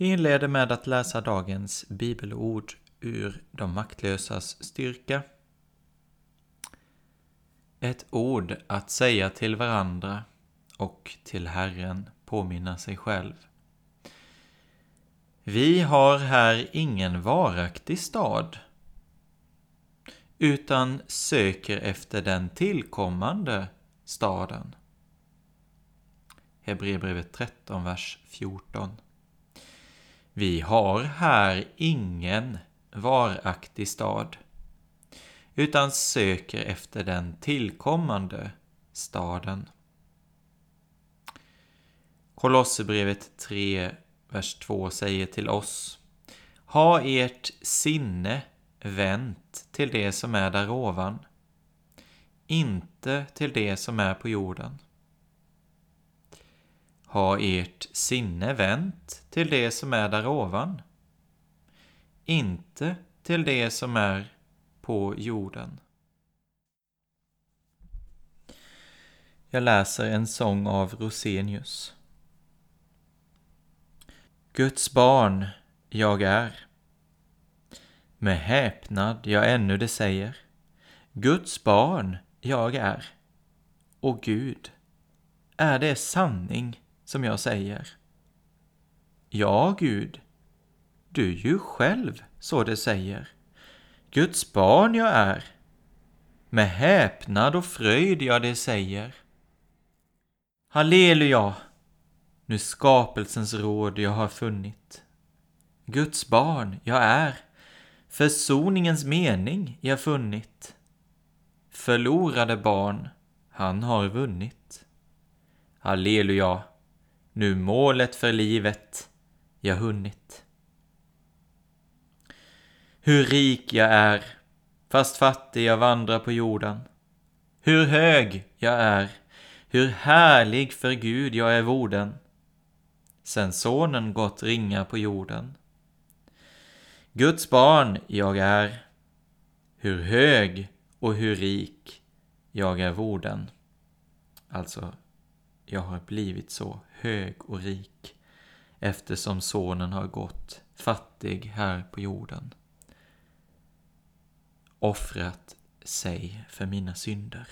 Vi inleder med att läsa dagens bibelord ur De maktlösas styrka. Ett ord att säga till varandra och till Herren påminna sig själv. Vi har här ingen varaktig stad, utan söker efter den tillkommande staden. Hebreerbrevet 13, vers 14. Vi har här ingen varaktig stad, utan söker efter den tillkommande staden. Kolosserbrevet 3, vers 2 säger till oss Ha ert sinne vänt till det som är där ovan, inte till det som är på jorden ha ert sinne vänt till det som är där ovan, inte till det som är på jorden. Jag läser en sång av Rosenius. Guds barn jag är. Med häpnad jag ännu det säger. Guds barn jag är. Och Gud, är det sanning som jag säger. Ja, Gud, du ju själv så det säger. Guds barn jag är. Med häpnad och fröjd jag det säger. Halleluja! Nu skapelsens råd jag har funnit. Guds barn jag är. Försoningens mening jag funnit. Förlorade barn han har vunnit. Halleluja! nu målet för livet jag hunnit. Hur rik jag är, fast fattig jag vandrar på jorden. Hur hög jag är, hur härlig för Gud jag är vorden. Sen sonen gått ringa på jorden. Guds barn jag är, hur hög och hur rik jag är vorden. Alltså, jag har blivit så hög och rik eftersom sonen har gått fattig här på jorden. Offrat sig för mina synder.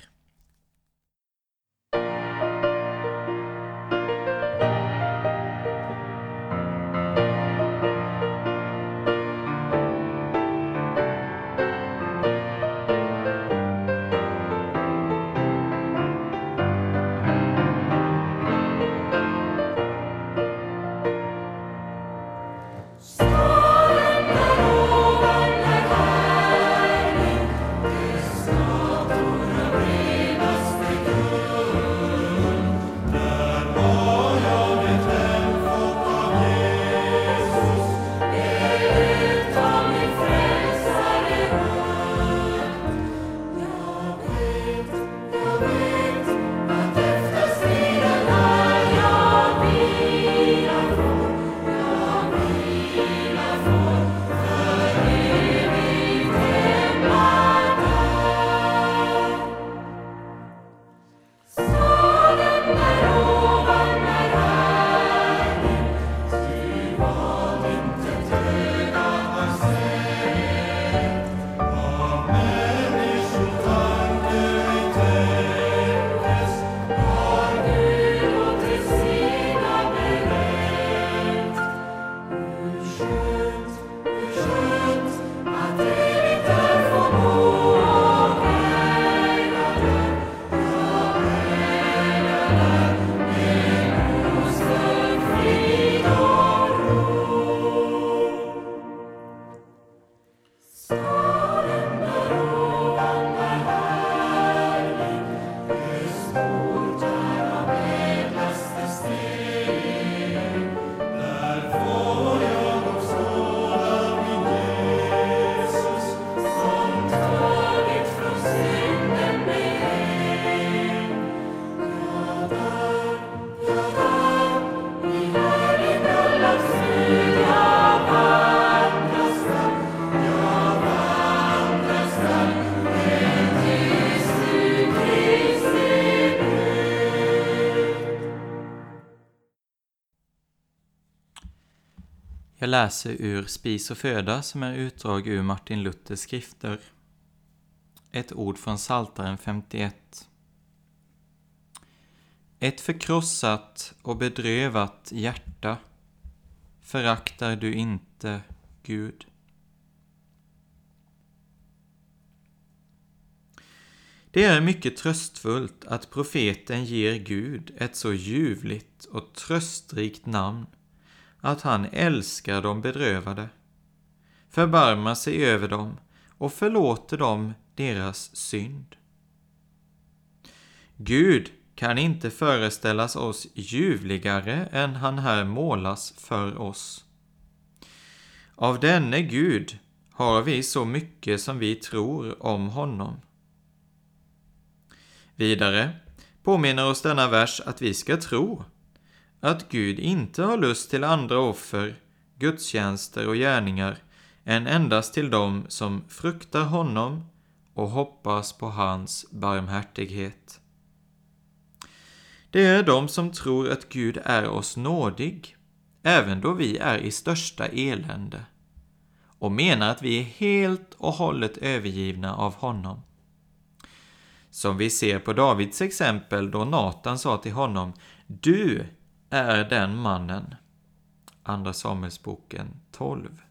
God. Jag läser ur Spis och föda som är utdrag ur Martin Luthers skrifter. Ett ord från Saltaren 51. Ett förkrossat och bedrövat hjärta föraktar du inte, Gud. Det är mycket tröstfullt att profeten ger Gud ett så ljuvligt och tröstrikt namn att han älskar de bedrövade, förbarmar sig över dem och förlåter dem deras synd. Gud kan inte föreställas oss ljuvligare än han här målas för oss. Av denne Gud har vi så mycket som vi tror om honom. Vidare påminner oss denna vers att vi ska tro att Gud inte har lust till andra offer, gudstjänster och gärningar än endast till dem som fruktar honom och hoppas på hans barmhärtighet. Det är de som tror att Gud är oss nådig, även då vi är i största elände, och menar att vi är helt och hållet övergivna av honom. Som vi ser på Davids exempel då Natan sa till honom Du är den mannen. Andra Samuelsboken 12.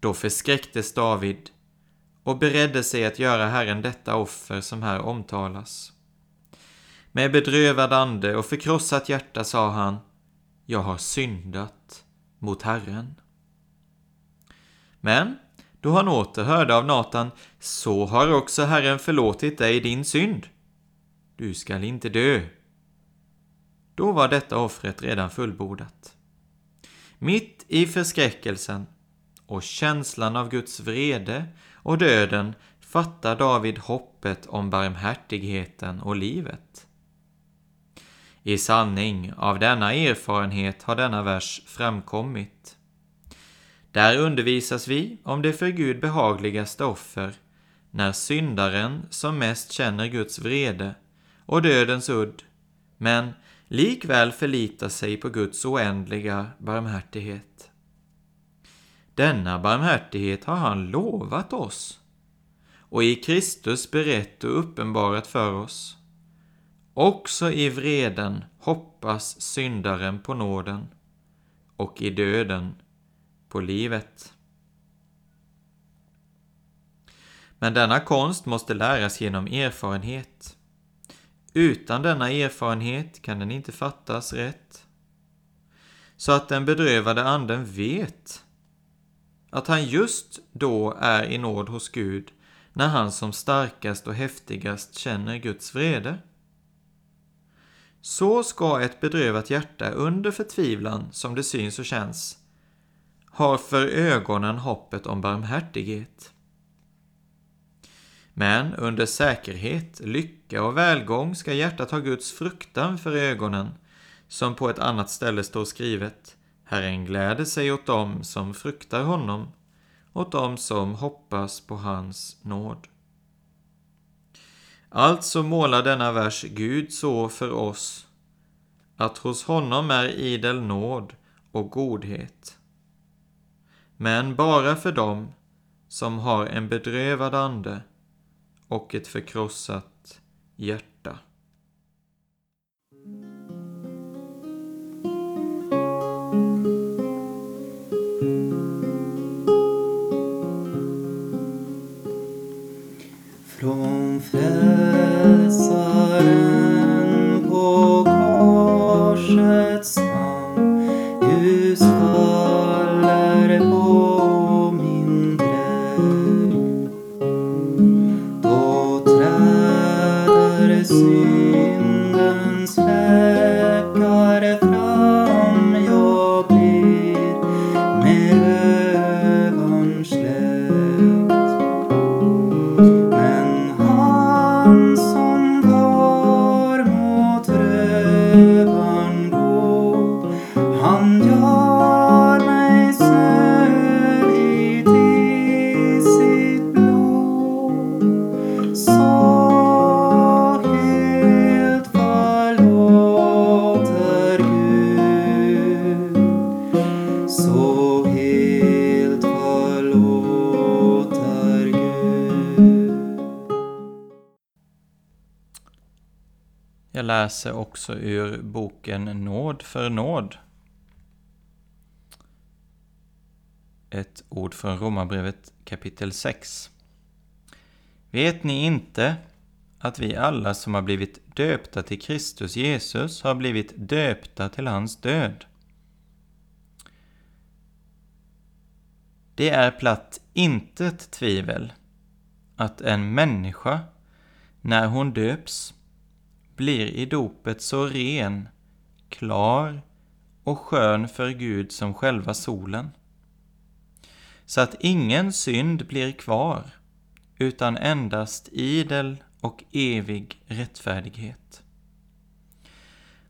Då förskräcktes David och beredde sig att göra Herren detta offer som här omtalas. Med bedrövad ande och förkrossat hjärta sa han, jag har syndat mot Herren. Men då han åter hörde av Natan, så har också Herren förlåtit dig din synd. Du skall inte dö. Då var detta offret redan fullbordat. Mitt i förskräckelsen och känslan av Guds vrede och döden fattar David hoppet om barmhärtigheten och livet. I sanning, av denna erfarenhet har denna vers framkommit. Där undervisas vi om det för Gud behagligaste offer, när syndaren som mest känner Guds vrede och dödens udd, men likväl förlitar sig på Guds oändliga barmhärtighet. Denna barmhärtighet har han lovat oss och i Kristus berett och uppenbarat för oss. Också i vreden hoppas syndaren på nåden och i döden på livet. Men denna konst måste läras genom erfarenhet. Utan denna erfarenhet kan den inte fattas rätt. Så att den bedrövade anden vet att han just då är i nåd hos Gud när han som starkast och häftigast känner Guds vrede. Så ska ett bedrövat hjärta under förtvivlan, som det syns och känns, har för ögonen hoppet om barmhärtighet. Men under säkerhet, lycka och välgång ska hjärtat ha Guds fruktan för ögonen, som på ett annat ställe står skrivet Herren gläder sig åt dem som fruktar honom, åt dem som hoppas på hans nåd. Alltså målar denna vers Gud så för oss, att hos honom är idel nåd och godhet men bara för dem som har en bedrövad ande och ett förkrossat hjärta. Från frälsaren läser också ur boken Nåd för nåd. Ett ord från Romarbrevet kapitel 6. Vet ni inte att vi alla som har blivit döpta till Kristus Jesus har blivit döpta till hans död? Det är platt intet tvivel att en människa, när hon döps, blir i dopet så ren, klar och skön för Gud som själva solen. Så att ingen synd blir kvar, utan endast idel och evig rättfärdighet.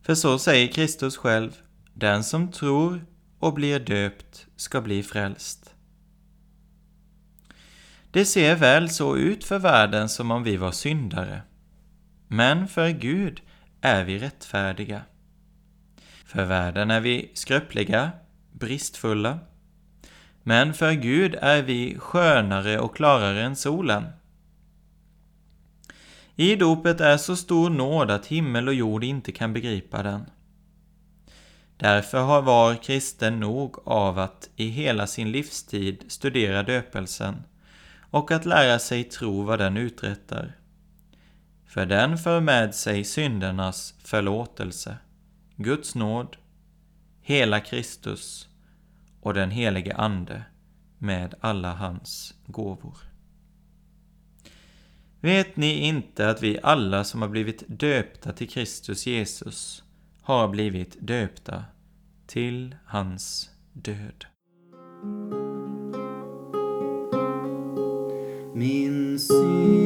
För så säger Kristus själv, den som tror och blir döpt ska bli frälst. Det ser väl så ut för världen som om vi var syndare. Men för Gud är vi rättfärdiga. För världen är vi skröpliga, bristfulla. Men för Gud är vi skönare och klarare än solen. I dopet är så stor nåd att himmel och jord inte kan begripa den. Därför har var kristen nog av att i hela sin livstid studera döpelsen och att lära sig tro vad den uträttar. För den för med sig syndernas förlåtelse, Guds nåd, hela Kristus och den helige Ande med alla hans gåvor. Vet ni inte att vi alla som har blivit döpta till Kristus Jesus har blivit döpta till hans död? Min syn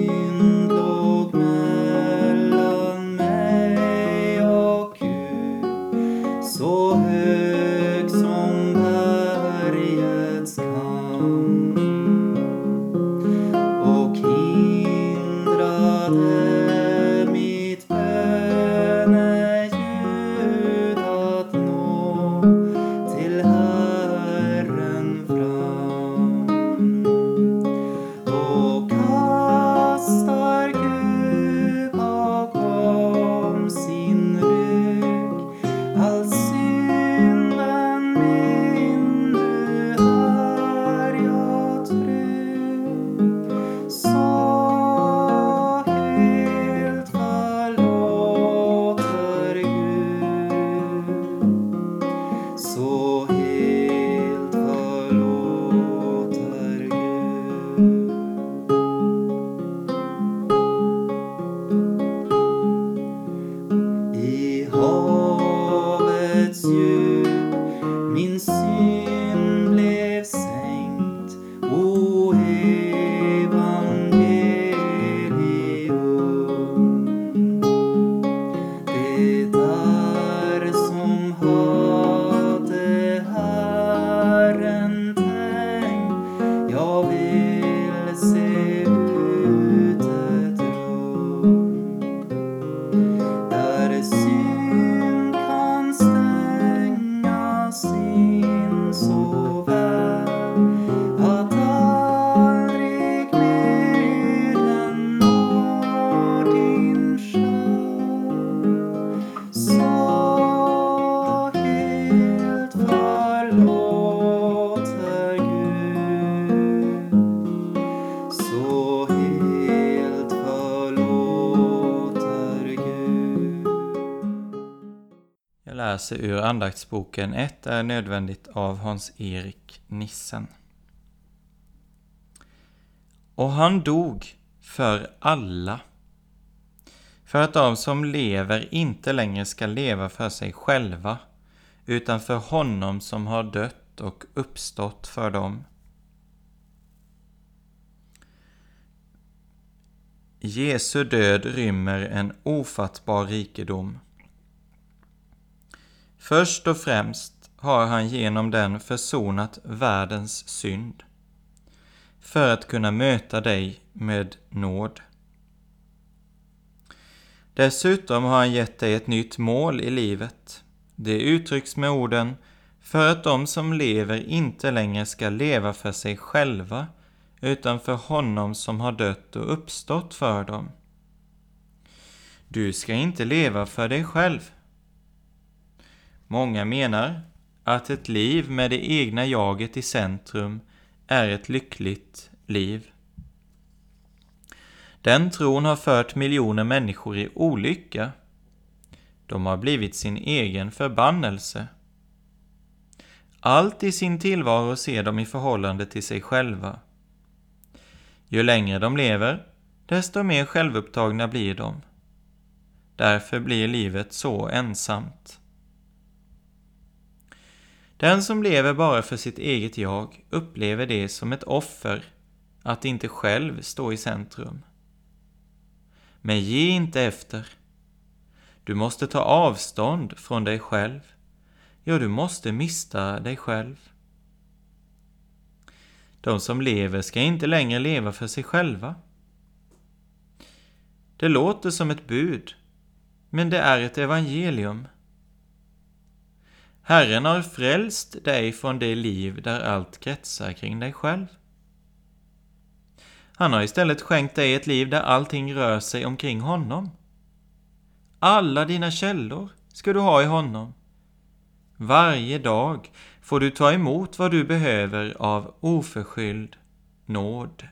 love läser ur andaktsboken 1 är nödvändigt av Hans-Erik Nissen. Och han dog för alla. För att de som lever inte längre ska leva för sig själva, utan för honom som har dött och uppstått för dem. Jesu död rymmer en ofattbar rikedom. Först och främst har han genom den försonat världens synd för att kunna möta dig med nåd. Dessutom har han gett dig ett nytt mål i livet. Det uttrycks med orden för att de som lever inte längre ska leva för sig själva utan för honom som har dött och uppstått för dem. Du ska inte leva för dig själv. Många menar att ett liv med det egna jaget i centrum är ett lyckligt liv. Den tron har fört miljoner människor i olycka. De har blivit sin egen förbannelse. Allt i sin tillvaro ser de i förhållande till sig själva. Ju längre de lever, desto mer självupptagna blir de. Därför blir livet så ensamt. Den som lever bara för sitt eget jag upplever det som ett offer att inte själv stå i centrum. Men ge inte efter. Du måste ta avstånd från dig själv. Ja, du måste mista dig själv. De som lever ska inte längre leva för sig själva. Det låter som ett bud, men det är ett evangelium. Herren har frälst dig från det liv där allt kretsar kring dig själv. Han har istället skänkt dig ett liv där allting rör sig omkring honom. Alla dina källor ska du ha i honom. Varje dag får du ta emot vad du behöver av oförskylld nåd.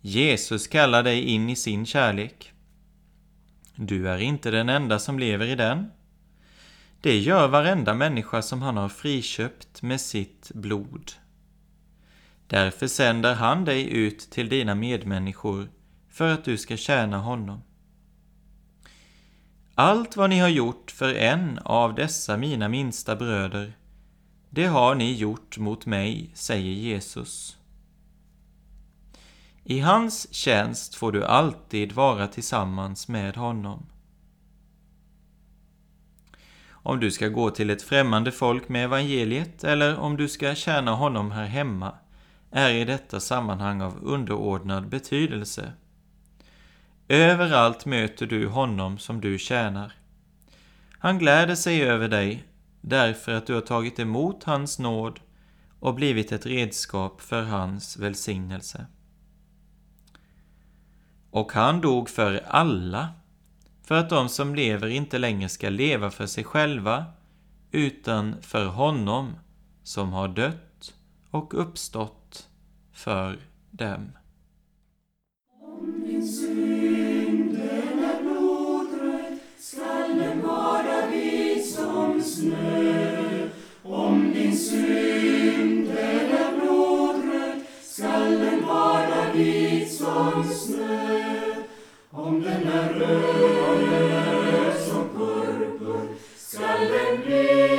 Jesus kallar dig in i sin kärlek. Du är inte den enda som lever i den. Det gör varenda människa som han har friköpt med sitt blod. Därför sänder han dig ut till dina medmänniskor för att du ska tjäna honom. Allt vad ni har gjort för en av dessa mina minsta bröder, det har ni gjort mot mig, säger Jesus. I hans tjänst får du alltid vara tillsammans med honom. Om du ska gå till ett främmande folk med evangeliet eller om du ska tjäna honom här hemma är i detta sammanhang av underordnad betydelse. Överallt möter du honom som du tjänar. Han gläder sig över dig därför att du har tagit emot hans nåd och blivit ett redskap för hans välsignelse. Och han dog för alla, för att de som lever inte längre ska leva för sig själva, utan för honom som har dött och uppstått för dem. Om din synd som snö. Om den är röd, om den är röd som purpur skall den bli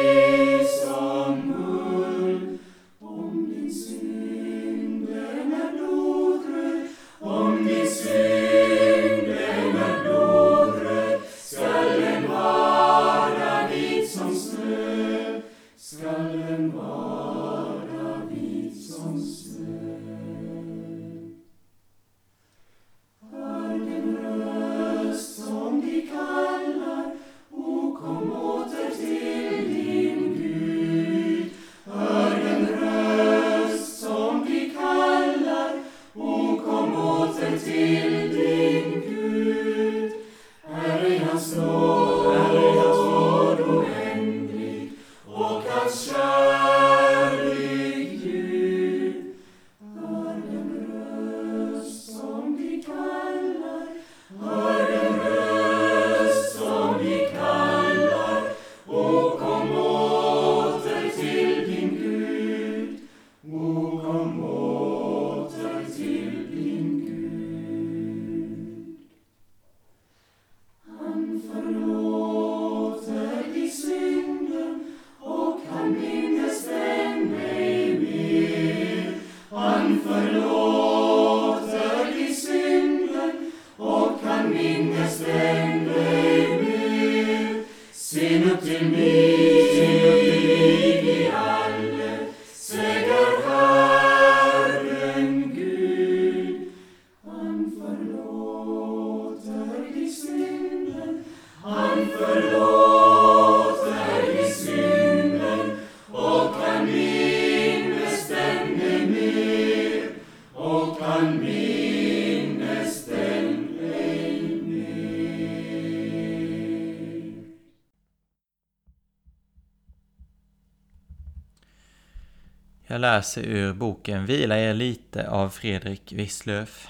Jag läser ur boken Vila er lite av Fredrik Wisslöf.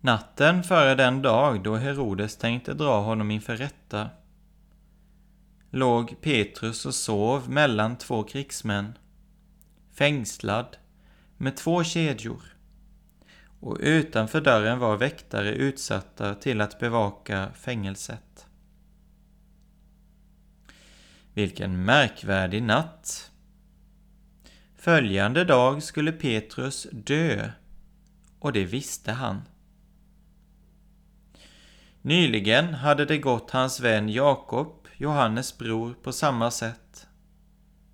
Natten före den dag då Herodes tänkte dra honom inför rätta låg Petrus och sov mellan två krigsmän, fängslad med två kedjor och utanför dörren var väktare utsatta till att bevaka fängelset. Vilken märkvärdig natt! Följande dag skulle Petrus dö, och det visste han. Nyligen hade det gått hans vän Jakob, Johannes bror, på samma sätt.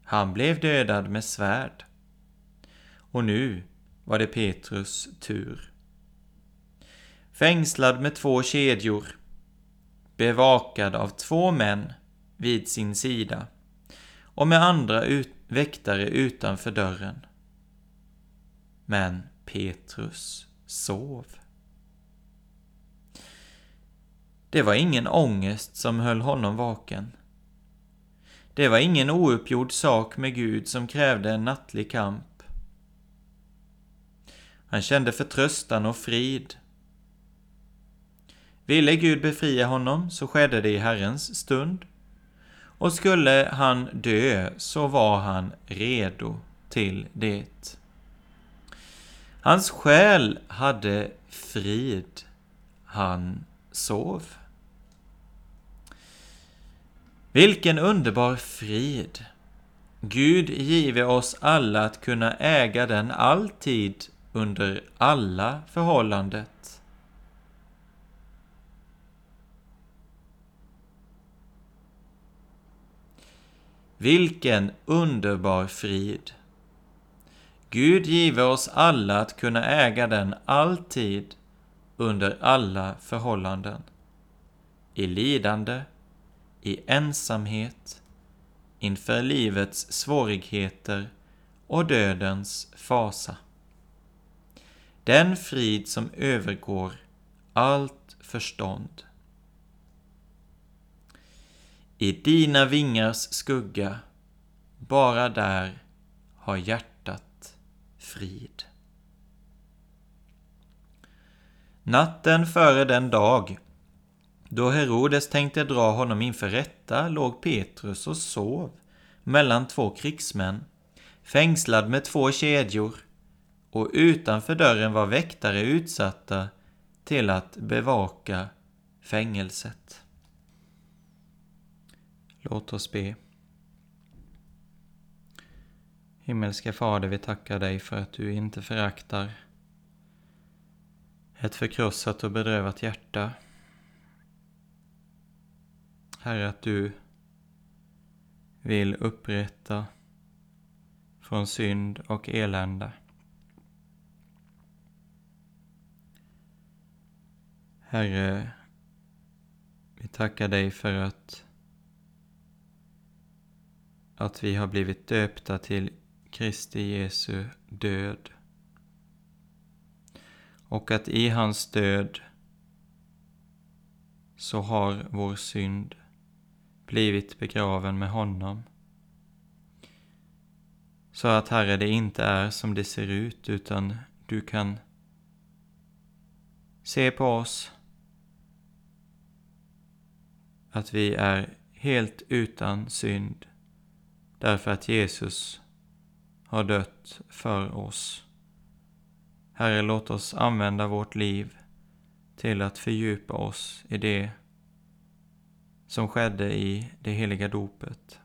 Han blev dödad med svärd. Och nu var det Petrus tur. Fängslad med två kedjor, bevakad av två män vid sin sida och med andra ut väktare utanför dörren. Men Petrus sov. Det var ingen ångest som höll honom vaken. Det var ingen ouppgjord sak med Gud som krävde en nattlig kamp. Han kände förtröstan och frid. Ville Gud befria honom så skedde det i Herrens stund. Och skulle han dö så var han redo till det. Hans själ hade frid. Han sov. Vilken underbar frid! Gud give oss alla att kunna äga den alltid under alla förhållandet. Vilken underbar frid! Gud give oss alla att kunna äga den alltid under alla förhållanden. I lidande, i ensamhet, inför livets svårigheter och dödens fasa. Den frid som övergår allt förstånd. I dina vingars skugga, bara där har hjärtat frid. Natten före den dag då Herodes tänkte dra honom inför rätta låg Petrus och sov mellan två krigsmän, fängslad med två kedjor, och utanför dörren var väktare utsatta till att bevaka fängelset. Låt oss be. Himmelske Fader, vi tackar dig för att du inte föraktar ett förkrossat och bedrövat hjärta. Herre, att du vill upprätta från synd och elände. Herre, vi tackar dig för att, att vi har blivit döpta till Kristi Jesu död och att i hans död så har vår synd blivit begraven med honom. Så att Herre, det inte är som det ser ut, utan du kan se på oss att vi är helt utan synd därför att Jesus har dött för oss. Herre, låt oss använda vårt liv till att fördjupa oss i det som skedde i det heliga dopet.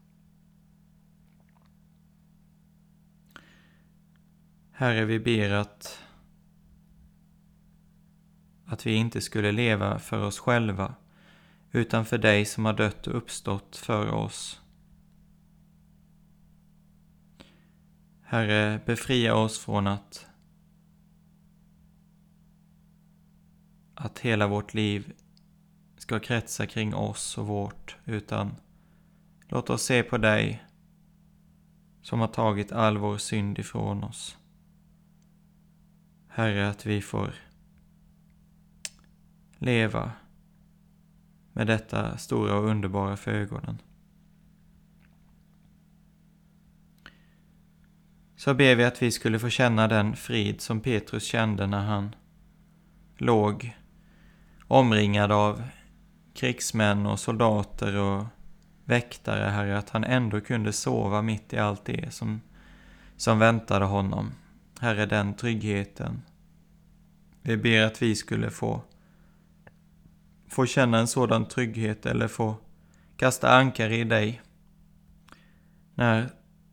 Herre, vi ber att, att vi inte skulle leva för oss själva, utan för dig som har dött och uppstått för oss. Herre, befria oss från att att hela vårt liv ska kretsa kring oss och vårt, utan låt oss se på dig som har tagit all vår synd ifrån oss. Herre, att vi får leva med detta stora och underbara för ögonen. Så ber vi att vi skulle få känna den frid som Petrus kände när han låg omringad av krigsmän och soldater och väktare, Herre, att han ändå kunde sova mitt i allt det som, som väntade honom. Herre, den tryggheten. Vi ber att vi skulle få, få känna en sådan trygghet eller få kasta ankare i dig när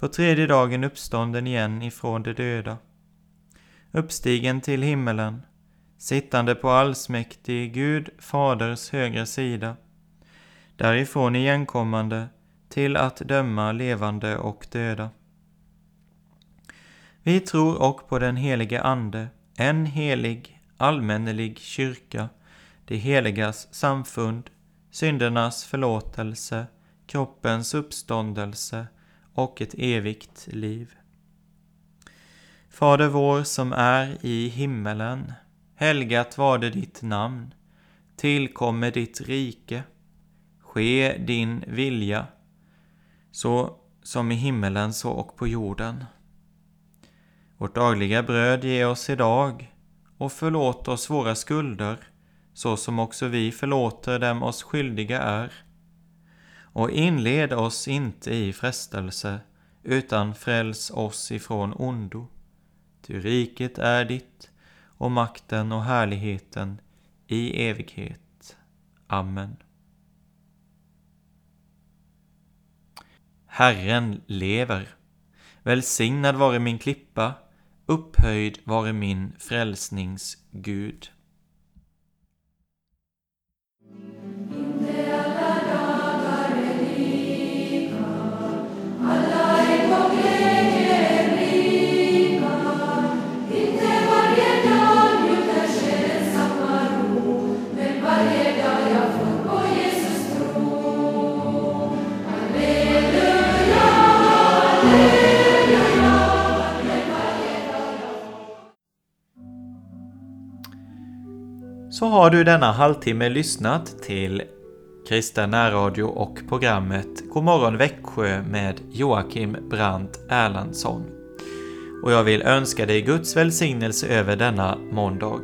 på tredje dagen uppstånden igen ifrån de döda, uppstigen till himmelen, sittande på allsmäktig Gud Faders högra sida, därifrån igenkommande till att döma levande och döda. Vi tror och på den helige Ande, en helig, allmännelig kyrka, det heligas samfund, syndernas förlåtelse, kroppens uppståndelse och ett evigt liv. Fader vår som är i himmelen. Helgat var det ditt namn. Tillkommer ditt rike. Ske din vilja, så som i himmelen så och på jorden. Vårt dagliga bröd ge oss idag och förlåt oss våra skulder, så som också vi förlåter dem oss skyldiga är. Och inled oss inte i frestelse, utan fräls oss ifrån ondo. Ty riket är ditt, och makten och härligheten i evighet. Amen. Herren lever. Välsignad vare min klippa, upphöjd vare min frälsnings Gud. Så har du denna halvtimme lyssnat till Kristen närradio och programmet Godmorgon Växjö med Joakim Brandt Erlandsson. Och jag vill önska dig Guds välsignelse över denna måndag.